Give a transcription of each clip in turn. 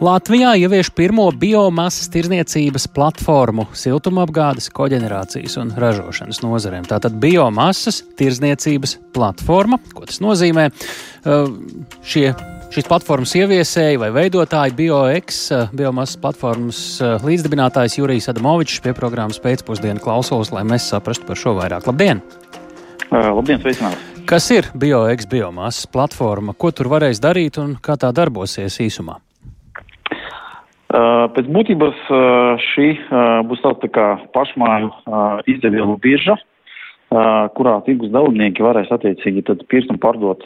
Latvijā ievieš pirmo biomasas tirzniecības platformu siltumapgādes, koģenerācijas un ražošanas nozarēm. Tātad biomasas tirzniecības platforma, ko tas nozīmē? Šie Šīs platformas ieviesēji vai veidotāji BioX, biomasas platformas līdzdibinātājs Jurijs Adamovičs pie programmas pēcpusdienu klausos, lai mēs saprastu par šo vairāk. Labdien! Uh, labdien, sveicināti! Kas ir BioX biomasas platforma? Ko tur varēs darīt un kā tā darbosies īsumā? Uh, pēc būtības uh, šī uh, būs tāda pašmāju izdevielu birža, kurā tirgus dalībnieki varēs attiecīgi pirkt un pārdot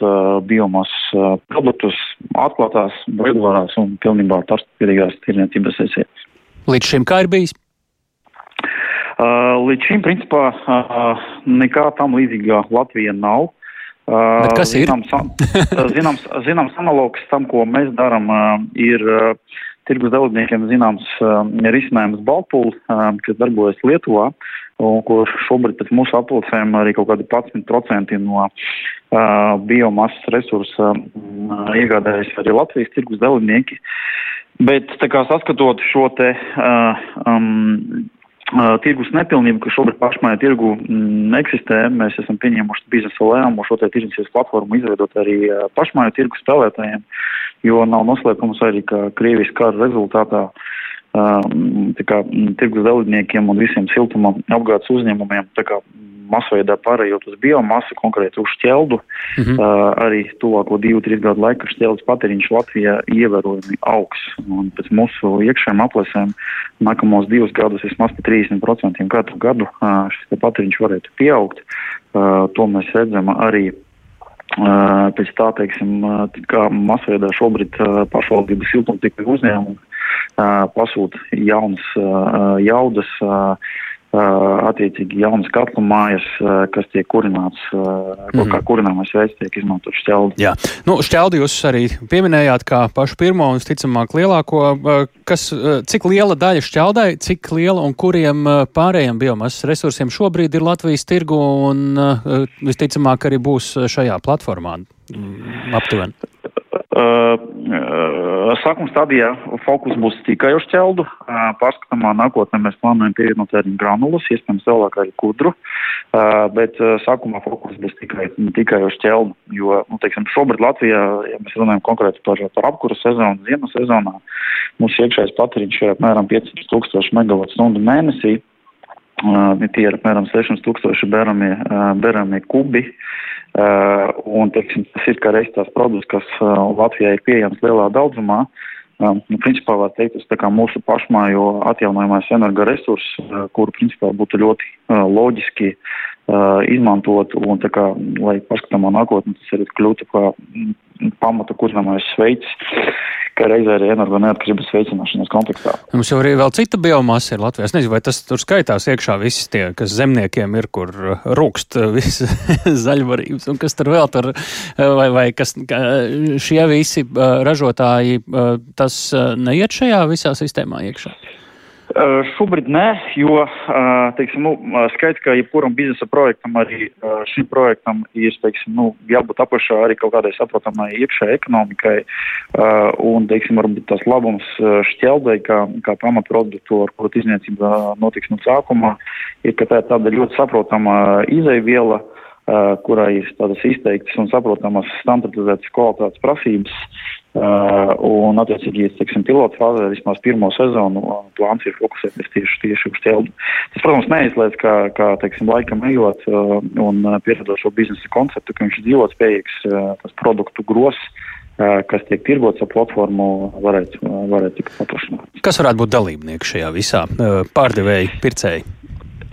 biomasas produktus atklātās, regulārās un pilnībā tarptautiskās tirniecības sesijās. Līdz šim kā ir bijis? Līdz šim, principā, nekā tam līdzīga Latvija nav. Bet kas ir? Zināms, zināms, zināms analogs tam, ko mēs darām, ir tirgus dalībniekiem zināms risinājums Baltpūl, kas darbojas Lietuvā, un kur šobrīd pēc mūsu aplūcēm arī kaut kādi 11% no biomasas resursa iegādājas arī Latvijas tirgus dalībnieki. Bet kā saskatot šo te um, Uh, tirgus nepilnību, ka šobrīd pašmājā tirgu mm, eksistē, mēs esam pieņēmuši biznesa lēmumu šo te tirdzniecības platformu izveidot arī uh, pašmāju tirgu spēlētājiem, jo nav noslēpums arī, ka Krievijas kara rezultātā uh, kā, tirgus dalībniekiem un visiem siltuma apgādes uzņēmumiem kā masveidā pārējot uz biomasu, konkrēti uz šķeldu. Mm -hmm. uh, arī tuvāko divu, trīs gadu laikā šķeldas patēriņš Latvijā ievērojami augs. Un pēc mūsu iekšējiem aplēsēm nākamos divus gadus vismaz par 30% katru gadu uh, šis patēriņš varētu pieaugt. Uh, to mēs redzam arī pēc tā, teiksim, kā masveidā šobrīd pašvaldības siltumtikļu uzņēmumi pasūta jaunas jaudas attiecīgi jaunas katlu mājas, kas tiek kurināts, mm -hmm. kā kurināmais veids tiek izmantot šķeldi. Jā, nu, šķeldi jūs arī pieminējāt kā pašu pirmo un, ticamāk, lielāko. Kas, cik liela daļa šķeldai, cik liela un kuriem pārējiem biomasas resursiem šobrīd ir Latvijas tirgu un visticamāk arī būs šajā platformā aptuveni? Sākuma stadijā fokus būs tikai uz ķeldu. Pārskatāmā nākotnē mēs plānojam pievienot arī granulas, iespējams vēlāk arī kudru, bet sākumā fokus būs tikai, tikai uz ķeldu, jo, nu, teiksim, šobrīd Latvijā, ja mēs runājam konkrēti par, par apkuru sezonu, ziemas sezonā, mūsu iekšējais patēriņš ir apmēram 500 tūkstoši megawatu stundu mēnesī. Tie ir apmēram 600 tūkstoši beramie, beramie kubi. Uh, un, teiksim, tas ir kā reiz tās produkts, kas uh, Latvijai ir pieejams lielā daudzumā. Um, nu, principā var teikt, tas kā mūsu pašmājo atjaunojamais energoresurss, kuru principā būtu ļoti loģiski uh, izmantot un tā kā, lai paskatāmā nākotnē tas arī kļūtu kā pamata kurināmais veids, kā reizē arī energo neatkarības veicināšanas kontekstā. Mums jau arī vēl cita biomasa ir Latvijā. Es nezinu, vai tas tur skaitās iekšā visi tie, kas zemniekiem ir, kur rūkst visi zaļvarības, un kas tur vēl tur, vai, vai kas šie visi ražotāji, tas neiet šajā visā sistēmā iekšā? Šobrīd nē, jo teiksim, nu, skaidrs, ka jebkuram biznesa projektam, arī šim projektam ir teiksim, nu, jābūt apakšā arī kaut kādai saprotamai iekšējai ekonomikai. Un, teiksim, varbūt tas labums šķeldai, kā, kā pamatproduktu, ar kuru izniecība notiks no sākuma, ir, ka tā ir tāda ļoti saprotama izaiviela, kurā ir tādas izteiktas un saprotamas standartizētas kvalitātes prasības. Uh, un, attiecīgi, teiksim, pilotu fāzē vismaz pirmo sezonu plāns ir fokusēties tieši, tieši uz ķeldu. Tas, protams, neizliedz, kā, kā teiksim, laikam ejot uh, un pieredot šo biznesa konceptu, ka viņš ir dzīvot spējīgs, uh, tas produktu gros, uh, kas tiek tirgots ar platformu, varētu, uh, varētu tikt paplašināts. Kas varētu būt dalībnieki šajā visā uh, pārdevēji, pircēji?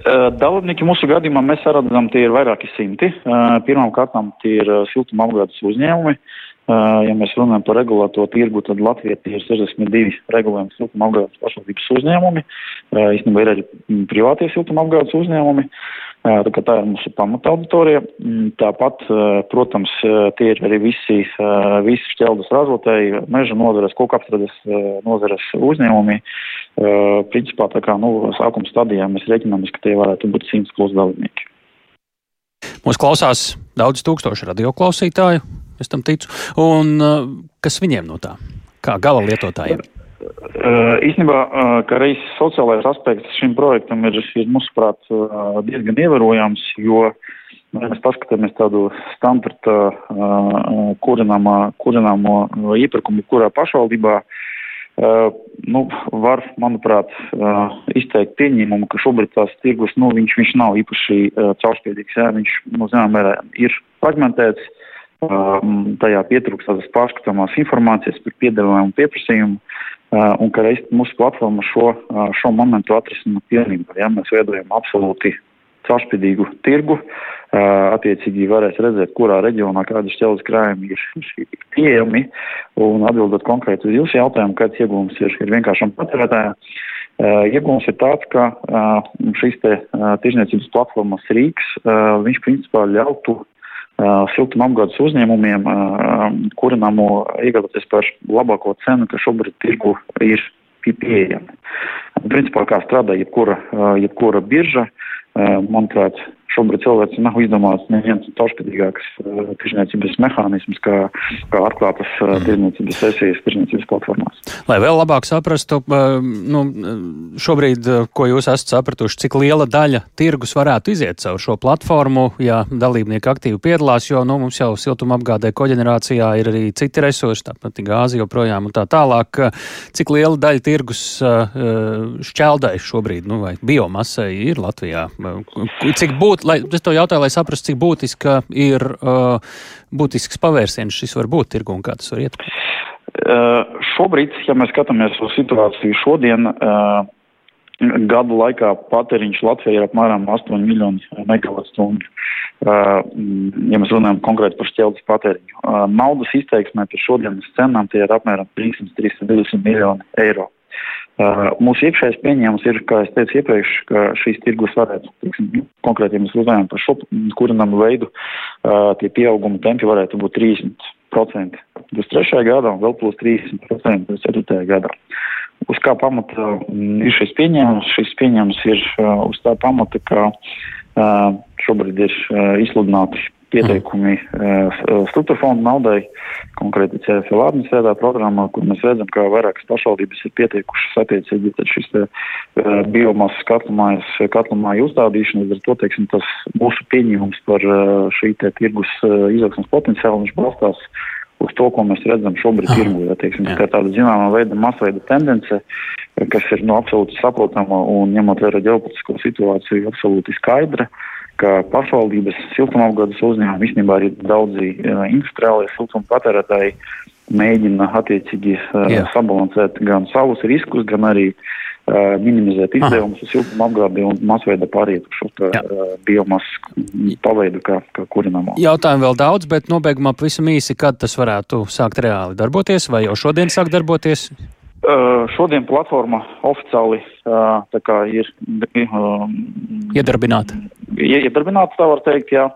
Uh, dalībnieki mūsu gadījumā mēs redzam, tie ir vairāki simti. Uh, pirmām kārtām tie ir siltuma apgādes uzņēmumi. Ja mēs runājam par regulēto tirgu, tad Latvijā ir 62 regulējumi siltuma apgādes pašvaldības uzņēmumi. Īstenībā ir arī privātie siltuma apgādes uzņēmumi. Tā, tā ir mūsu pamata auditorija. Tāpat, protams, tie ir arī visi, visi šķeldas ražotāji, meža nozares, kokapstrades nozares uzņēmumi. Principā, tā kā, nu, sākuma stadijā mēs rēķinamies, ka tie varētu būt 100 plus dalībnieki. Mūs klausās daudz tūkstoši radioklausītāju es tam ticu. Un kas viņiem no tā? Kā gala lietotājiem? Īstenībā, ka reizes sociālais aspekts šim projektam ir, ir mūsuprāt, diezgan ievērojams, jo mēs paskatāmies tādu standarta kurināmā, kurināmo iepirkumu, kurā pašvaldībā, nu, var, manuprāt, izteikt pieņēmumu, ka šobrīd tās tirgus, nu, viņš, viņš nav īpaši caurspīdīgs, jā, viņš, nu, zinām, mērā ir fragmentēts tajā pietrūkst tādas pārskatāmās informācijas par piedāvājumu pieprasījumu, un ka reiz mūsu platforma šo, uh, šo momentu atrisina pilnībā. Ja? Mēs veidojam absolūti caurspīdīgu tirgu, uh, attiecīgi varēs redzēt, kurā reģionā kādi šķeldas krājumi ir, ir pieejami, un atbildot konkrēti uz jūsu jautājumu, kāds iegūms ir, ir vienkāršam patērētājiem. Iegūms ir tāds, ka šīs te tirzniecības platformas Rīgas, viņš principā ļautu siltuma apgādes uzņēmumiem kurināmo iegādāties par labāko cenu, kas šobrīd tirgu ir pieejama. Principā kā strādā jebkura, jebkura birža, manuprāt, šobrīd cilvēks nav izdomāts neviens caurskatīgāks uh, tirzniecības mehānisms, kā, kā atklātas uh, tirzniecības sesijas tirzniecības platformās. Lai vēl labāk saprastu, uh, nu, šobrīd, ko jūs esat sapratuši, cik liela daļa tirgus varētu iziet caur šo platformu, ja dalībnieki aktīvi piedalās, jo nu, mums jau siltuma apgādē koģenerācijā ir arī citi resursi, tāpat gāzi joprojām un tā tālāk. Cik liela daļa tirgus šķeldai šobrīd, nu, vai biomasai ir Latvijā? Cik būtu būt, lai es to jautāju, lai saprastu, cik būtiska ir uh, būtisks pavērsiens šis var būt tirgu un kā tas var iet? Uh, šobrīd, ja mēs skatāmies uz situāciju šodien, uh, gadu laikā patēriņš Latvijā ir apmēram 8 miljoni megawattstundu. Ja mēs runājam konkrēti par šķeldes patēriņu. Naudas izteiksmē par šodienas cenām tie ir apmēram 300-320 miljoni eiro. Mūsu iekšējais pieņēmums ir, kā es teicu iepriekš, ka šīs tirgus varētu, tiksim, nu, konkrēti, ja mēs runājam par šo kurināmu veidu, tie pieauguma tempi varētu būt 30% 23. gadā un vēl plus 30% 24. gadā. Uz kā pamata mm, ir šis pieņēmums? Šis pieņēmums ir uz tā pamata, ka šobrīd ir izsludināti pieteikumi uh, struktūra fonda naudai, konkrēti CFL administrētā programmā, kur mēs redzam, ka vairākas pašvaldības ir pieteikušas attiecīgi šis te, uh, biomasas katlamājas, katlamāju uzstādīšanu, līdz ar to, teiksim, tas mūsu pieņēmums par šī te tirgus izaugsmas potenciālu, viņš balstās uz to, ko mēs redzam šobrīd tirgu. Ja, teiksim, tā ir tāda zināmā veida masveida tendence, kas ir no absolūti saprotama un ņemot vērā ģeopolitisko situāciju absolūti skaidra. Uh, ka pašvaldības siltumapgādes uzņēmumi, īstenībā arī daudzi uh, industriālie siltuma patērētāji mēģina attiecīgi uh, Jā. sabalansēt gan savus riskus, gan arī uh, minimizēt izdevumus uz siltuma apgādi un masveida pāriet uz šo biomasu paveidu kā, kā kurināmo. Jautājumu vēl daudz, bet nobeigumā pavisam īsi, kad tas varētu sākt reāli darboties, vai jau šodien sāk darboties? Uh, šodien platforma oficiāli ir iedarbināta. Iedarbināta, tā var teikt, jā.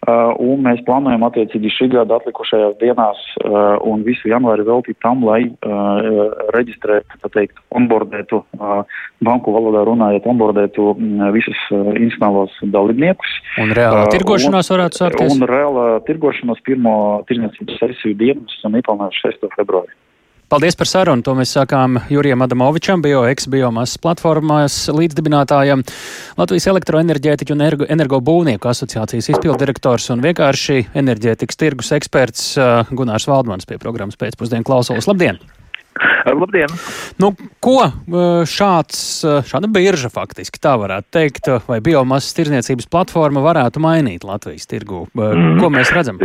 Uh, un mēs plānojam attiecīgi šī gada atlikušajās dienās uh, un visu janvāri veltīt tam, lai uh, reģistrētu, tā teikt, onboardētu, banku valodā runājot, onboardētu uh, visus institucionālos dalībniekus. Un reālā tirgošanās varētu sākties? Un reālā tirgošanās pirmo tirdzniecības sesiju dienu esam ieplānojuši 6. februāri. Paldies par sarunu. To mēs sākām Jurijam Adamovičam, bioeks biomasas platformās līdzdibinātājam, Latvijas elektroenerģētiķu un energo, energobūvnieku asociācijas izpildirektors un vienkārši enerģētikas tirgus eksperts uh, Gunārs Valdmans pie programmas pēcpusdienu klausulas. Labdien! Labdien! Nu, ko šāds, šāda birža faktiski tā varētu teikt, vai biomasas tirzniecības platforma varētu mainīt Latvijas tirgu? Ko mēs redzam?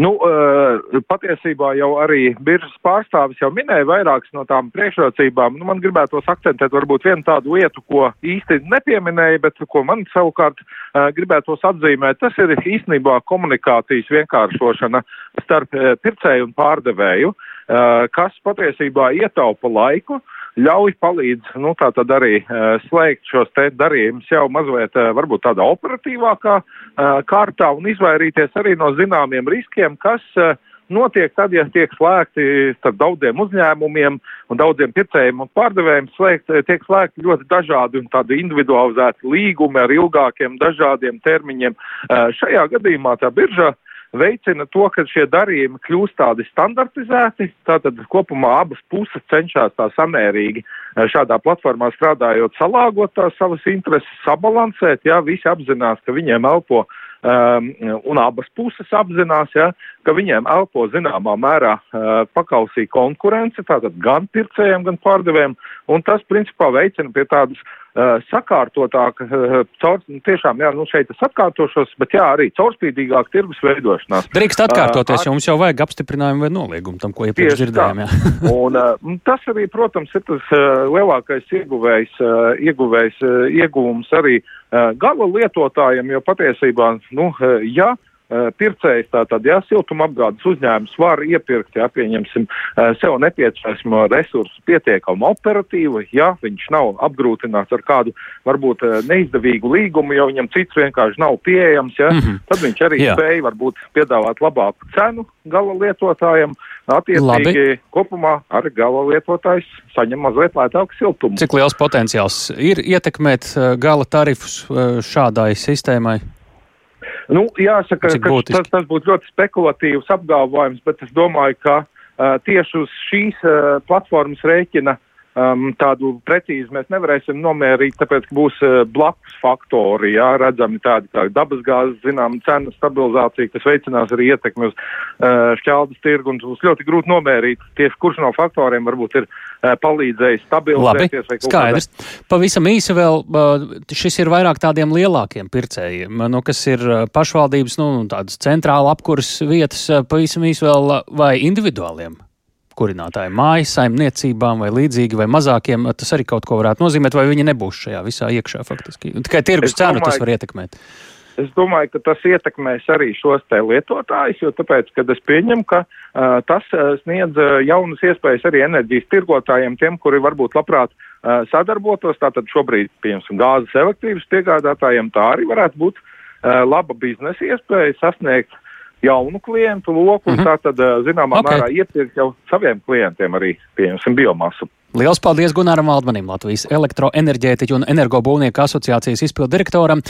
Nu, eh, patiesībā jau arī biržas pārstāvis jau minēja vairākas no tām priekšrocībām. Nu, man gribētos akcentēt varbūt vienu tādu lietu, ko īsti nepieminēja, bet ko man savukārt uh, gribētos atzīmēt. Tas ir īstenībā komunikācijas vienkāršošana starp uh, pircēju un pārdevēju, kas patiesībā ietaupa laiku. Uh, ļauj palīdz, nu, tā tad arī uh, slēgt šos te darījumus jau mazliet uh, varbūt tādā operatīvākā uh, kārtā un izvairīties arī no zināmiem riskiem, kas notiek tad, ja tiek slēgti starp daudziem uzņēmumiem un daudziem pircējiem un pārdevējiem, slēgt, tiek slēgti ļoti dažādi un tādi individualizēti līgumi ar ilgākiem dažādiem termiņiem. Šajā gadījumā tā birža veicina to, ka šie darījumi kļūst tādi standartizēti. Tātad kopumā abas puses cenšas tā samērīgi šādā platformā strādājot, salāgot tās savas intereses, sabalansēt. Jā, visi apzinās, ka viņiem elpo um, un abas puses apzinās, ja, ka viņiem elpo zināmā mērā uh, pakausī konkurence, tātad gan pircējiem, gan pārdevējiem, un tas principā veicina pie tādas uh, sakārtotāka, uh, caur, nu, tiešām, jā, nu šeit es atkārtošos, bet jā, arī caurspīdīgāk tirgus veidošanās. Drīkst atkārtoties, jo mums jau vajag apstiprinājumu vai noliegumu tam, ko iepriekš dzirdējām. un, tas arī, protams, ir tas lielākais ieguvējs, ieguvējs ieguvums arī gala lietotājiem, jo patiesībā, nu, uh, ja pircējs, tātad, ja siltumapgādes uzņēmums var iepirkt, ja pieņemsim sev nepieciešamo resursu pietiekami operatīvi, ja viņš nav apgrūtināts ar kādu varbūt neizdevīgu līgumu, jo viņam cits vienkārši nav pieejams, ja, mm -hmm. tad viņš arī Jā. spēja varbūt piedāvāt labāku cenu gala lietotājiem. Attiecīgi, Labi. kopumā arī gala lietotājs saņem mazliet lētāku siltumu. Cik liels potenciāls ir ietekmēt gala tarifus šādai sistēmai? Nu, jāsaka, ka tas, tas būtu ļoti spekulatīvs apgalvojums, bet es domāju, ka uh, tieši uz šīs uh, platformas rēķina uh, um, tādu precīzi mēs nevarēsim nomērīt, tāpēc, ka būs uh, blakus faktori, jā, redzami tādi kā dabasgāzes, zinām, cenu stabilizācija, kas veicinās arī ietekmi uz uh, šķeldas tirgu, un būs ļoti grūti nomērīt tieši kurš no faktoriem varbūt ir uh, palīdzējis stabilizēties. Labi, skaidrs. Kādā. Pavisam īsi vēl, uh, šis ir vairāk tādiem lielākiem pircējiem, nu, kas ir uh, pašvaldības, nu, tādas centrāla apkuras vietas, uh, pavisam īsi vēl vai individuāliem kurinātājiem, mājas saimniecībām vai līdzīgi vai mazākiem, tas arī kaut ko varētu nozīmēt, vai viņi nebūs šajā visā iekšā faktiski. Tikai tirgus cenu tas var ietekmēt. Es domāju, ka tas ietekmēs arī šos te lietotājus, jo tāpēc, kad es pieņemu, ka uh, tas uh, sniedz uh, jaunas iespējas arī enerģijas tirgotājiem, tiem, kuri varbūt labprāt uh, sadarbotos, tātad šobrīd, piemēram, gāzes elektrības piegādātājiem, tā arī varētu būt uh, laba biznesa iespēja sasniegt jaunu klientu loku un mm -hmm. tā tad, zināmā okay. mērā, iepirkt jau saviem klientiem arī, pieņemsim, biomasu. Liels paldies Gunaram Valdmanim, Latvijas elektroenerģētiķu un energobūvnieku asociācijas izpildirektoram.